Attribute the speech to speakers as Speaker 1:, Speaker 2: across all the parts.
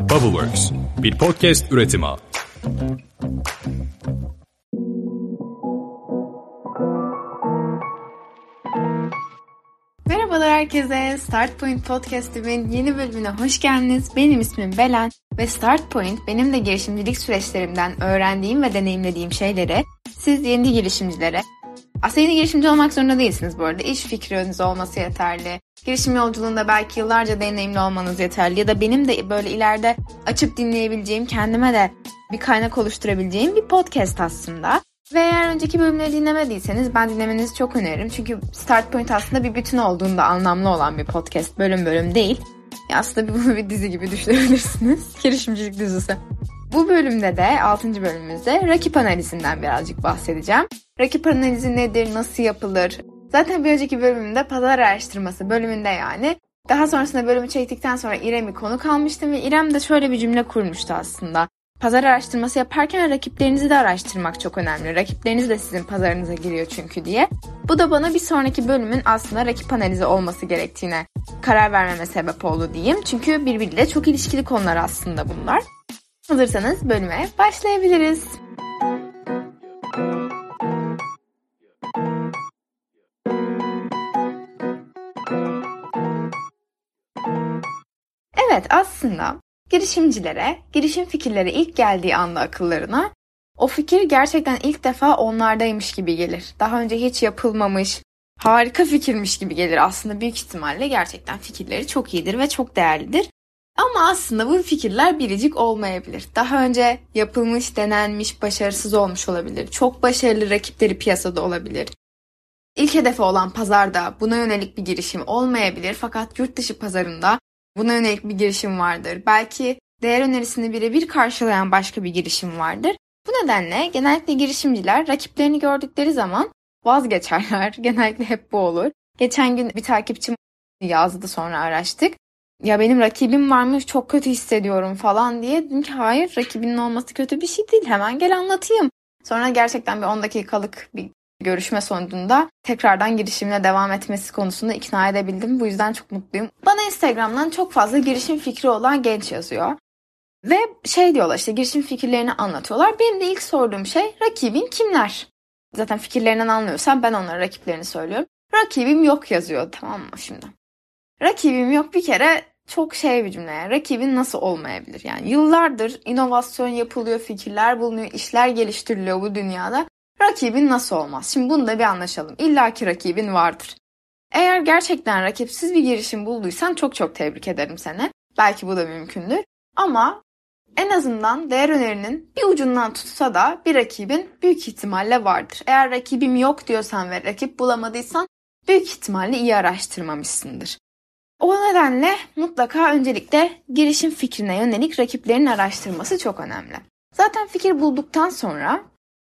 Speaker 1: Bubbleworks, bir podcast üretimi.
Speaker 2: Merhabalar herkese. Start Point Podcast'imin yeni bölümüne hoş geldiniz. Benim ismim Belen ve Start Point benim de girişimcilik süreçlerimden öğrendiğim ve deneyimlediğim şeyleri siz yeni girişimcilere aslında girişimci olmak zorunda değilsiniz bu arada. İş fikriniz olması yeterli. Girişim yolculuğunda belki yıllarca deneyimli olmanız yeterli. Ya da benim de böyle ileride açıp dinleyebileceğim, kendime de bir kaynak oluşturabileceğim bir podcast aslında. Ve eğer önceki bölümleri dinlemediyseniz ben dinlemenizi çok öneririm. Çünkü Start Point aslında bir bütün olduğunda anlamlı olan bir podcast. Bölüm bölüm değil. Ya aslında bunu bir dizi gibi düşünebilirsiniz. Girişimcilik dizisi. Bu bölümde de 6. bölümümüzde rakip analizinden birazcık bahsedeceğim. Rakip analizi nedir, nasıl yapılır? Zaten bir önceki bölümümde pazar araştırması bölümünde yani. Daha sonrasında bölümü çektikten sonra İrem'i konu kalmıştım ve İrem de şöyle bir cümle kurmuştu aslında. Pazar araştırması yaparken rakiplerinizi de araştırmak çok önemli. Rakipleriniz de sizin pazarınıza giriyor çünkü diye. Bu da bana bir sonraki bölümün aslında rakip analizi olması gerektiğine karar vermeme sebep oldu diyeyim. Çünkü birbiriyle çok ilişkili konular aslında bunlar. Hazırsanız bölüme başlayabiliriz. Evet aslında girişimcilere, girişim fikirleri ilk geldiği anda akıllarına o fikir gerçekten ilk defa onlardaymış gibi gelir. Daha önce hiç yapılmamış, harika fikirmiş gibi gelir. Aslında büyük ihtimalle gerçekten fikirleri çok iyidir ve çok değerlidir. Ama aslında bu fikirler biricik olmayabilir. Daha önce yapılmış, denenmiş, başarısız olmuş olabilir. Çok başarılı rakipleri piyasada olabilir. İlk hedefi olan pazarda buna yönelik bir girişim olmayabilir fakat yurt dışı pazarında buna yönelik bir girişim vardır. Belki değer önerisini birebir karşılayan başka bir girişim vardır. Bu nedenle genellikle girişimciler rakiplerini gördükleri zaman vazgeçerler. Genellikle hep bu olur. Geçen gün bir takipçim yazdı sonra araştık ya benim rakibim varmış çok kötü hissediyorum falan diye dedim ki hayır rakibinin olması kötü bir şey değil hemen gel anlatayım. Sonra gerçekten bir 10 dakikalık bir görüşme sonucunda tekrardan girişimine devam etmesi konusunda ikna edebildim. Bu yüzden çok mutluyum. Bana Instagram'dan çok fazla girişim fikri olan genç yazıyor. Ve şey diyorlar işte girişim fikirlerini anlatıyorlar. Benim de ilk sorduğum şey rakibin kimler? Zaten fikirlerinden anlıyorsam ben onlara rakiplerini söylüyorum. Rakibim yok yazıyor tamam mı şimdi? Rakibim yok bir kere çok şey bir cümle. Rakibin nasıl olmayabilir? Yani yıllardır inovasyon yapılıyor, fikirler bulunuyor, işler geliştiriliyor bu dünyada. Rakibin nasıl olmaz? Şimdi bunu da bir anlaşalım. İlla ki rakibin vardır. Eğer gerçekten rakipsiz bir girişim bulduysan çok çok tebrik ederim seni. Belki bu da mümkündür. Ama en azından değer önerinin bir ucundan tutsa da bir rakibin büyük ihtimalle vardır. Eğer rakibim yok diyorsan ve rakip bulamadıysan büyük ihtimalle iyi araştırmamışsındır. O nedenle mutlaka öncelikle girişim fikrine yönelik rakiplerin araştırması çok önemli. Zaten fikir bulduktan sonra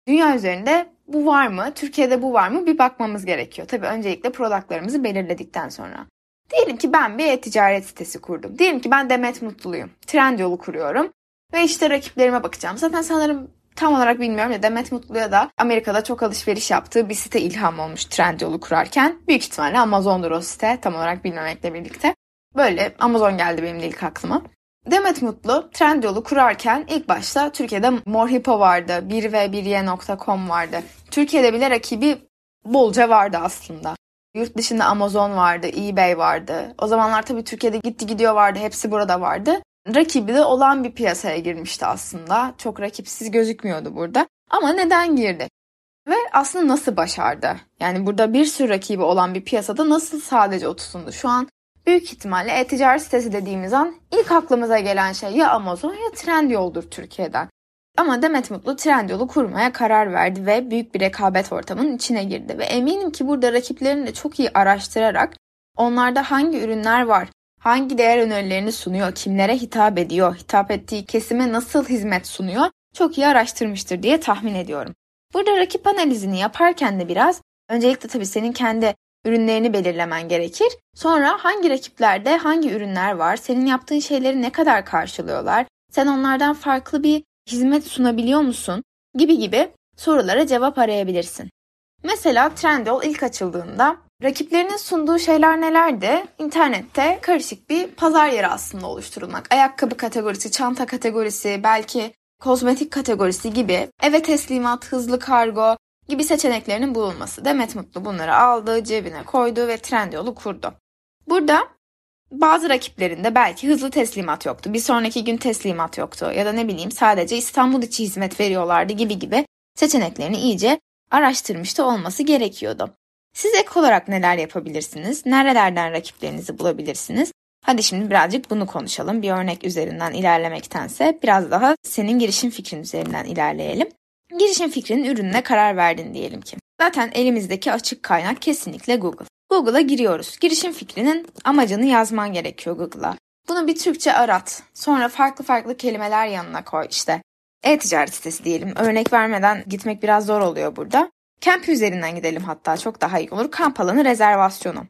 Speaker 2: dünya üzerinde bu var mı, Türkiye'de bu var mı bir bakmamız gerekiyor. Tabii öncelikle productlarımızı belirledikten sonra. Diyelim ki ben bir e-ticaret sitesi kurdum. Diyelim ki ben Demet Mutluyum. Trendyol'u kuruyorum. Ve işte rakiplerime bakacağım. Zaten sanırım tam olarak bilmiyorum ya Demet Mutlu'ya da Amerika'da çok alışveriş yaptığı bir site ilham olmuş Trendyol'u kurarken. Büyük ihtimalle Amazon'dur o site tam olarak bilmemekle birlikte. Böyle Amazon geldi benim de ilk aklıma. Demet Mutlu Trendyol'u kurarken ilk başta Türkiye'de Morhipo vardı, 1v1y.com vardı. Türkiye'de bile rakibi bolca vardı aslında. Yurt dışında Amazon vardı, eBay vardı. O zamanlar tabii Türkiye'de gitti gidiyor vardı, hepsi burada vardı rakibi de olan bir piyasaya girmişti aslında. Çok rakipsiz gözükmüyordu burada. Ama neden girdi? Ve aslında nasıl başardı? Yani burada bir sürü rakibi olan bir piyasada nasıl sadece otusundu? Şu an büyük ihtimalle e-ticaret sitesi dediğimiz an ilk aklımıza gelen şey ya Amazon ya Trendyol'dur Türkiye'den. Ama Demet Mutlu Trendyol'u kurmaya karar verdi ve büyük bir rekabet ortamının içine girdi. Ve eminim ki burada rakiplerini de çok iyi araştırarak onlarda hangi ürünler var, hangi değer önerilerini sunuyor, kimlere hitap ediyor, hitap ettiği kesime nasıl hizmet sunuyor çok iyi araştırmıştır diye tahmin ediyorum. Burada rakip analizini yaparken de biraz öncelikle tabii senin kendi ürünlerini belirlemen gerekir. Sonra hangi rakiplerde hangi ürünler var, senin yaptığın şeyleri ne kadar karşılıyorlar, sen onlardan farklı bir hizmet sunabiliyor musun gibi gibi sorulara cevap arayabilirsin. Mesela Trendyol ilk açıldığında Rakiplerinin sunduğu şeyler nelerdi? İnternette karışık bir pazar yeri aslında oluşturulmak. Ayakkabı kategorisi, çanta kategorisi, belki kozmetik kategorisi gibi eve teslimat, hızlı kargo gibi seçeneklerinin bulunması. Demet Mutlu bunları aldı, cebine koydu ve Trendyol'u kurdu. Burada bazı rakiplerinde belki hızlı teslimat yoktu. Bir sonraki gün teslimat yoktu. Ya da ne bileyim sadece İstanbul içi hizmet veriyorlardı gibi gibi seçeneklerini iyice araştırmıştı olması gerekiyordu. Siz ek olarak neler yapabilirsiniz? Nerelerden rakiplerinizi bulabilirsiniz? Hadi şimdi birazcık bunu konuşalım. Bir örnek üzerinden ilerlemektense biraz daha senin girişim fikrin üzerinden ilerleyelim. Girişim fikrinin ürününe karar verdin diyelim ki. Zaten elimizdeki açık kaynak kesinlikle Google. Google'a giriyoruz. Girişim fikrinin amacını yazman gerekiyor Google'a. Bunu bir Türkçe arat. Sonra farklı farklı kelimeler yanına koy işte. E-ticaret sitesi diyelim. Örnek vermeden gitmek biraz zor oluyor burada. Camp üzerinden gidelim hatta çok daha iyi olur. Kamp alanı rezervasyonu.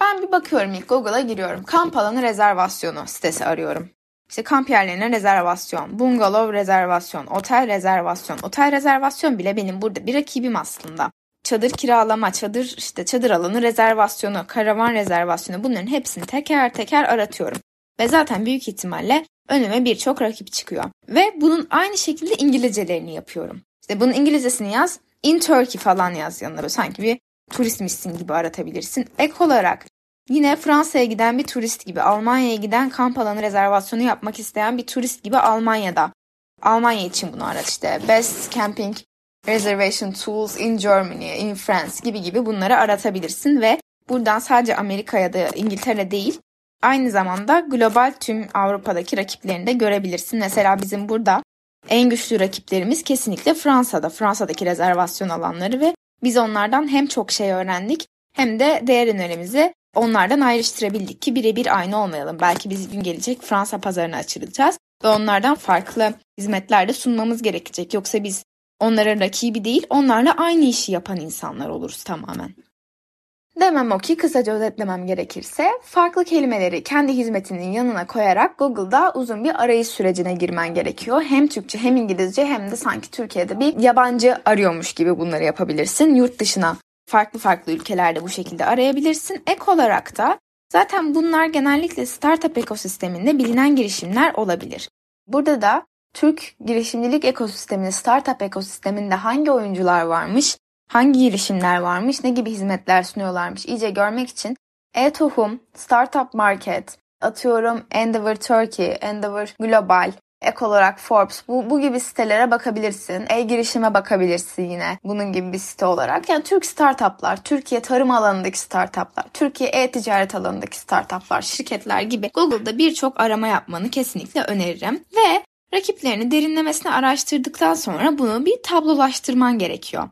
Speaker 2: Ben bir bakıyorum ilk Google'a giriyorum. Kamp alanı rezervasyonu sitesi arıyorum. İşte kamp yerlerine rezervasyon, bungalov rezervasyon, otel rezervasyon. Otel rezervasyon bile benim burada bir rakibim aslında. Çadır kiralama, çadır işte çadır alanı rezervasyonu, karavan rezervasyonu bunların hepsini teker teker aratıyorum. Ve zaten büyük ihtimalle önüme birçok rakip çıkıyor. Ve bunun aynı şekilde İngilizcelerini yapıyorum. İşte bunun İngilizcesini yaz, in Turkey falan yaz yanına böyle sanki bir turistmişsin gibi aratabilirsin. Ek olarak yine Fransa'ya giden bir turist gibi, Almanya'ya giden kamp alanı rezervasyonu yapmak isteyen bir turist gibi Almanya'da. Almanya için bunu arat işte. Best Camping Reservation Tools in Germany, in France gibi gibi bunları aratabilirsin ve buradan sadece Amerika ya da İngiltere değil aynı zamanda global tüm Avrupa'daki rakiplerini de görebilirsin. Mesela bizim burada en güçlü rakiplerimiz kesinlikle Fransa'da. Fransa'daki rezervasyon alanları ve biz onlardan hem çok şey öğrendik hem de değer önerimizi onlardan ayrıştırabildik ki birebir aynı olmayalım. Belki biz gün gelecek Fransa pazarına açılacağız ve onlardan farklı hizmetler de sunmamız gerekecek. Yoksa biz onların rakibi değil, onlarla aynı işi yapan insanlar oluruz tamamen. Demem o ki kısaca özetlemem gerekirse farklı kelimeleri kendi hizmetinin yanına koyarak Google'da uzun bir arayış sürecine girmen gerekiyor. Hem Türkçe hem İngilizce hem de sanki Türkiye'de bir yabancı arıyormuş gibi bunları yapabilirsin. Yurt dışına farklı farklı ülkelerde bu şekilde arayabilirsin. Ek olarak da zaten bunlar genellikle startup ekosisteminde bilinen girişimler olabilir. Burada da Türk girişimcilik ekosisteminde, startup ekosisteminde hangi oyuncular varmış, hangi girişimler varmış, ne gibi hizmetler sunuyorlarmış iyice görmek için e-tohum, Startup Market, atıyorum Endeavor Turkey, Endeavor Global, ek olarak Forbes bu, bu gibi sitelere bakabilirsin. E-girişime bakabilirsin yine bunun gibi bir site olarak. Yani Türk startuplar, Türkiye tarım alanındaki startuplar, Türkiye e-ticaret alanındaki startuplar, şirketler gibi Google'da birçok arama yapmanı kesinlikle öneririm. Ve rakiplerini derinlemesine araştırdıktan sonra bunu bir tablolaştırman gerekiyor.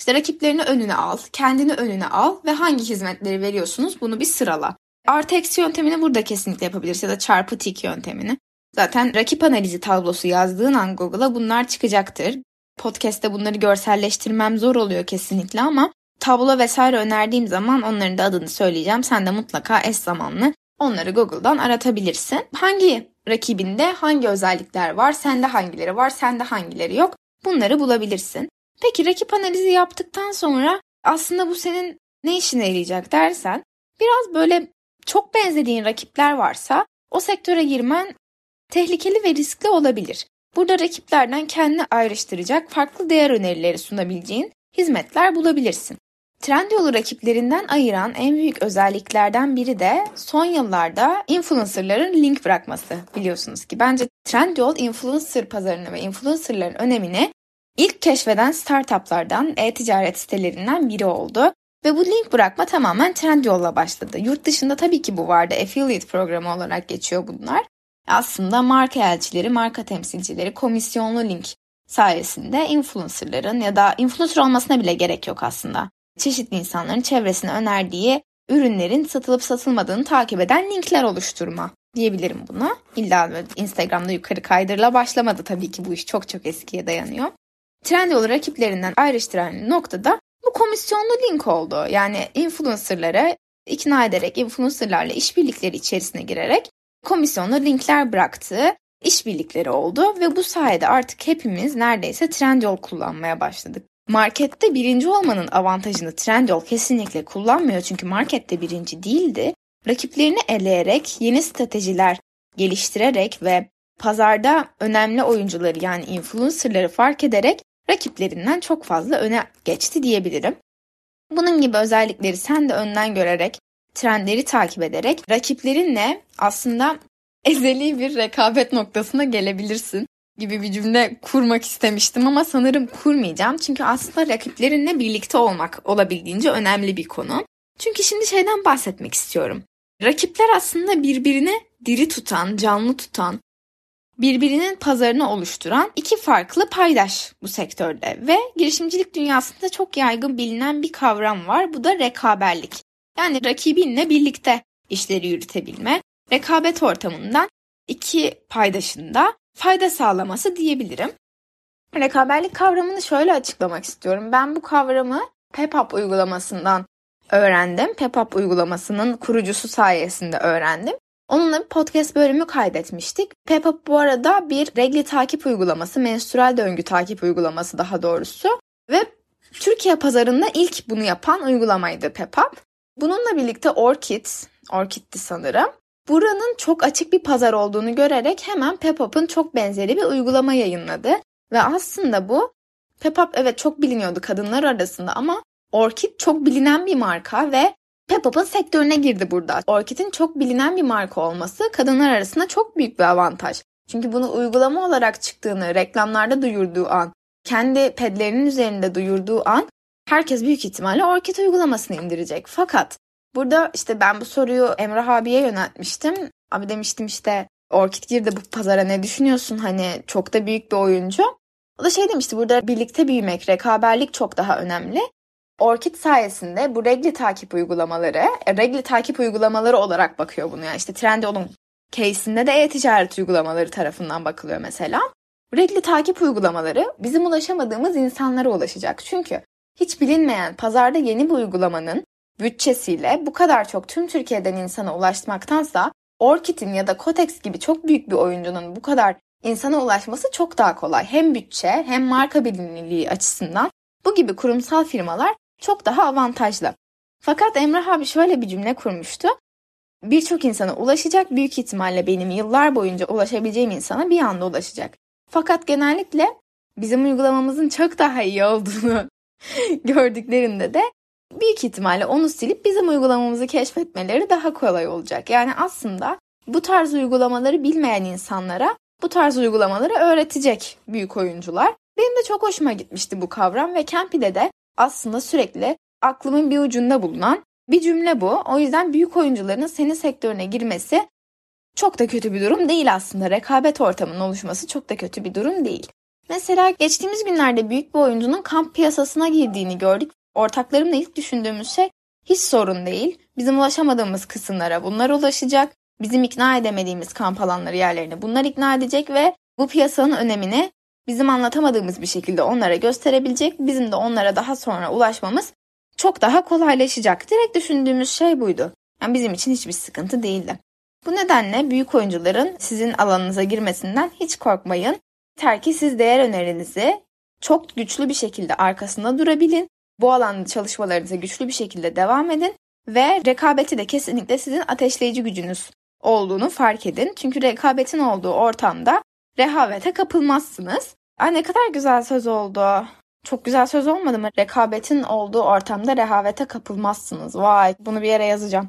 Speaker 2: İşte rakiplerini önüne al, kendini önüne al ve hangi hizmetleri veriyorsunuz bunu bir sırala. Artı eksi yöntemini burada kesinlikle yapabilirsin ya da çarpı tik yöntemini. Zaten rakip analizi tablosu yazdığın an Google'a bunlar çıkacaktır. Podcast'te bunları görselleştirmem zor oluyor kesinlikle ama tablo vesaire önerdiğim zaman onların da adını söyleyeceğim. Sen de mutlaka eş zamanlı onları Google'dan aratabilirsin. Hangi rakibinde hangi özellikler var, sende hangileri var, sende hangileri yok bunları bulabilirsin. Peki rakip analizi yaptıktan sonra aslında bu senin ne işine yarayacak dersen biraz böyle çok benzediğin rakipler varsa o sektöre girmen tehlikeli ve riskli olabilir. Burada rakiplerden kendini ayrıştıracak farklı değer önerileri sunabileceğin hizmetler bulabilirsin. Trendyol'u rakiplerinden ayıran en büyük özelliklerden biri de son yıllarda influencerların link bırakması biliyorsunuz ki. Bence Trendyol influencer pazarını ve influencerların önemini ilk keşfeden startuplardan, e-ticaret sitelerinden biri oldu. Ve bu link bırakma tamamen Trendyol'la başladı. Yurt dışında tabii ki bu vardı. Affiliate programı olarak geçiyor bunlar. Aslında marka elçileri, marka temsilcileri komisyonlu link sayesinde influencerların ya da influencer olmasına bile gerek yok aslında. Çeşitli insanların çevresine önerdiği ürünlerin satılıp satılmadığını takip eden linkler oluşturma diyebilirim buna. İlla Instagram'da yukarı kaydırla başlamadı tabii ki bu iş çok çok eskiye dayanıyor. Trendyol rakiplerinden ayrıştıran noktada bu komisyonlu link oldu. Yani influencerlara ikna ederek, influencerlarla işbirlikleri içerisine girerek komisyonlu linkler bıraktığı işbirlikleri oldu ve bu sayede artık hepimiz neredeyse Trendyol kullanmaya başladık. markette birinci olmanın avantajını Trendyol kesinlikle kullanmıyor çünkü markette birinci değildi. Rakiplerini eleyerek, yeni stratejiler geliştirerek ve pazarda önemli oyuncuları yani influencerları fark ederek rakiplerinden çok fazla öne geçti diyebilirim. Bunun gibi özellikleri sen de önden görerek, trendleri takip ederek rakiplerinle aslında ezeli bir rekabet noktasına gelebilirsin gibi bir cümle kurmak istemiştim ama sanırım kurmayacağım. Çünkü aslında rakiplerinle birlikte olmak olabildiğince önemli bir konu. Çünkü şimdi şeyden bahsetmek istiyorum. Rakipler aslında birbirini diri tutan, canlı tutan, birbirinin pazarını oluşturan iki farklı paydaş bu sektörde ve girişimcilik dünyasında çok yaygın bilinen bir kavram var. Bu da rekaberlik. Yani rakibinle birlikte işleri yürütebilme, rekabet ortamından iki paydaşında fayda sağlaması diyebilirim. Rekaberlik kavramını şöyle açıklamak istiyorum. Ben bu kavramı PEPAP uygulamasından öğrendim. PEPAP uygulamasının kurucusu sayesinde öğrendim. Onunla bir podcast bölümü kaydetmiştik. PEPAP bu arada bir regli takip uygulaması, menstrual döngü takip uygulaması daha doğrusu. Ve Türkiye pazarında ilk bunu yapan uygulamaydı PEPAP. Bununla birlikte Orchid, Orchid'ti sanırım. Buranın çok açık bir pazar olduğunu görerek hemen PEPAP'ın çok benzeri bir uygulama yayınladı. Ve aslında bu PEPAP evet çok biliniyordu kadınlar arasında ama Orchid çok bilinen bir marka ve Pepup'un sektörüne girdi burada. Orchid'in çok bilinen bir marka olması kadınlar arasında çok büyük bir avantaj. Çünkü bunu uygulama olarak çıktığını reklamlarda duyurduğu an, kendi pedlerinin üzerinde duyurduğu an herkes büyük ihtimalle Orchid uygulamasını indirecek. Fakat burada işte ben bu soruyu Emrah abiye yöneltmiştim. Abi demiştim işte Orchid girdi bu pazara ne düşünüyorsun? Hani çok da büyük bir oyuncu. O da şey demişti burada birlikte büyümek, rekaberlik çok daha önemli. Orkid sayesinde bu regli takip uygulamaları, e, regli takip uygulamaları olarak bakıyor bunu. Yani işte Trendyol'un case'inde de e-ticaret uygulamaları tarafından bakılıyor mesela. Regli takip uygulamaları bizim ulaşamadığımız insanlara ulaşacak. Çünkü hiç bilinmeyen pazarda yeni bir uygulamanın bütçesiyle bu kadar çok tüm Türkiye'den insana ulaşmaktansa Orkid'in ya da Kotex gibi çok büyük bir oyuncunun bu kadar insana ulaşması çok daha kolay. Hem bütçe hem marka bilinirliği açısından bu gibi kurumsal firmalar çok daha avantajlı. Fakat Emrah abi şöyle bir cümle kurmuştu. Birçok insana ulaşacak büyük ihtimalle benim yıllar boyunca ulaşabileceğim insana bir anda ulaşacak. Fakat genellikle bizim uygulamamızın çok daha iyi olduğunu gördüklerinde de büyük ihtimalle onu silip bizim uygulamamızı keşfetmeleri daha kolay olacak. Yani aslında bu tarz uygulamaları bilmeyen insanlara bu tarz uygulamaları öğretecek büyük oyuncular. Benim de çok hoşuma gitmişti bu kavram ve Campy'de de aslında sürekli aklımın bir ucunda bulunan bir cümle bu. O yüzden büyük oyuncuların senin sektörüne girmesi çok da kötü bir durum değil aslında. Rekabet ortamının oluşması çok da kötü bir durum değil. Mesela geçtiğimiz günlerde büyük bir oyuncunun kamp piyasasına girdiğini gördük. Ortaklarımla ilk düşündüğümüz şey hiç sorun değil. Bizim ulaşamadığımız kısımlara bunlar ulaşacak. Bizim ikna edemediğimiz kamp alanları yerlerine bunlar ikna edecek ve bu piyasanın önemini bizim anlatamadığımız bir şekilde onlara gösterebilecek. Bizim de onlara daha sonra ulaşmamız çok daha kolaylaşacak. Direkt düşündüğümüz şey buydu. Yani bizim için hiçbir sıkıntı değildi. Bu nedenle büyük oyuncuların sizin alanınıza girmesinden hiç korkmayın. Yeter ki siz değer önerinizi çok güçlü bir şekilde arkasında durabilin. Bu alanda çalışmalarınıza güçlü bir şekilde devam edin ve rekabeti de kesinlikle sizin ateşleyici gücünüz olduğunu fark edin. Çünkü rekabetin olduğu ortamda rehavete kapılmazsınız. Ay ne kadar güzel söz oldu. Çok güzel söz olmadı mı? Rekabetin olduğu ortamda rehavete kapılmazsınız. Vay bunu bir yere yazacağım.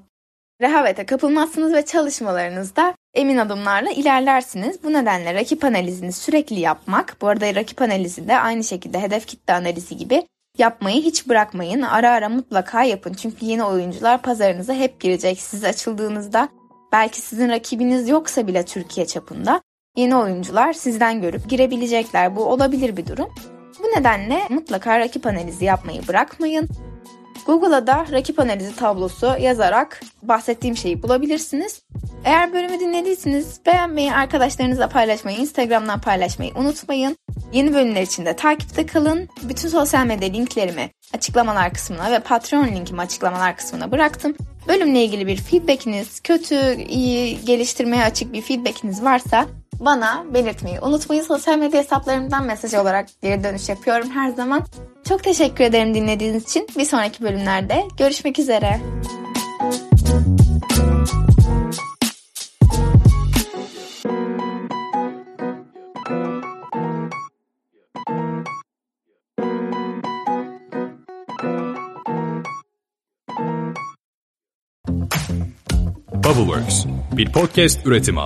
Speaker 2: Rehavete kapılmazsınız ve çalışmalarınızda emin adımlarla ilerlersiniz. Bu nedenle rakip analizini sürekli yapmak, bu arada rakip analizi de aynı şekilde hedef kitle analizi gibi yapmayı hiç bırakmayın. Ara ara mutlaka yapın. Çünkü yeni oyuncular pazarınıza hep girecek. Siz açıldığınızda belki sizin rakibiniz yoksa bile Türkiye çapında yeni oyuncular sizden görüp girebilecekler. Bu olabilir bir durum. Bu nedenle mutlaka rakip analizi yapmayı bırakmayın. Google'a da rakip analizi tablosu yazarak bahsettiğim şeyi bulabilirsiniz. Eğer bölümü dinlediyseniz beğenmeyi, arkadaşlarınızla paylaşmayı, Instagram'dan paylaşmayı unutmayın. Yeni bölümler için de takipte kalın. Bütün sosyal medya linklerimi açıklamalar kısmına ve Patreon linkimi açıklamalar kısmına bıraktım. Bölümle ilgili bir feedbackiniz, kötü, iyi, geliştirmeye açık bir feedbackiniz varsa bana belirtmeyi unutmayın. Sosyal medya hesaplarımdan mesaj olarak geri dönüş yapıyorum her zaman. Çok teşekkür ederim dinlediğiniz için. Bir sonraki bölümlerde görüşmek üzere.
Speaker 1: Bubbleworks bir podcast üretimi.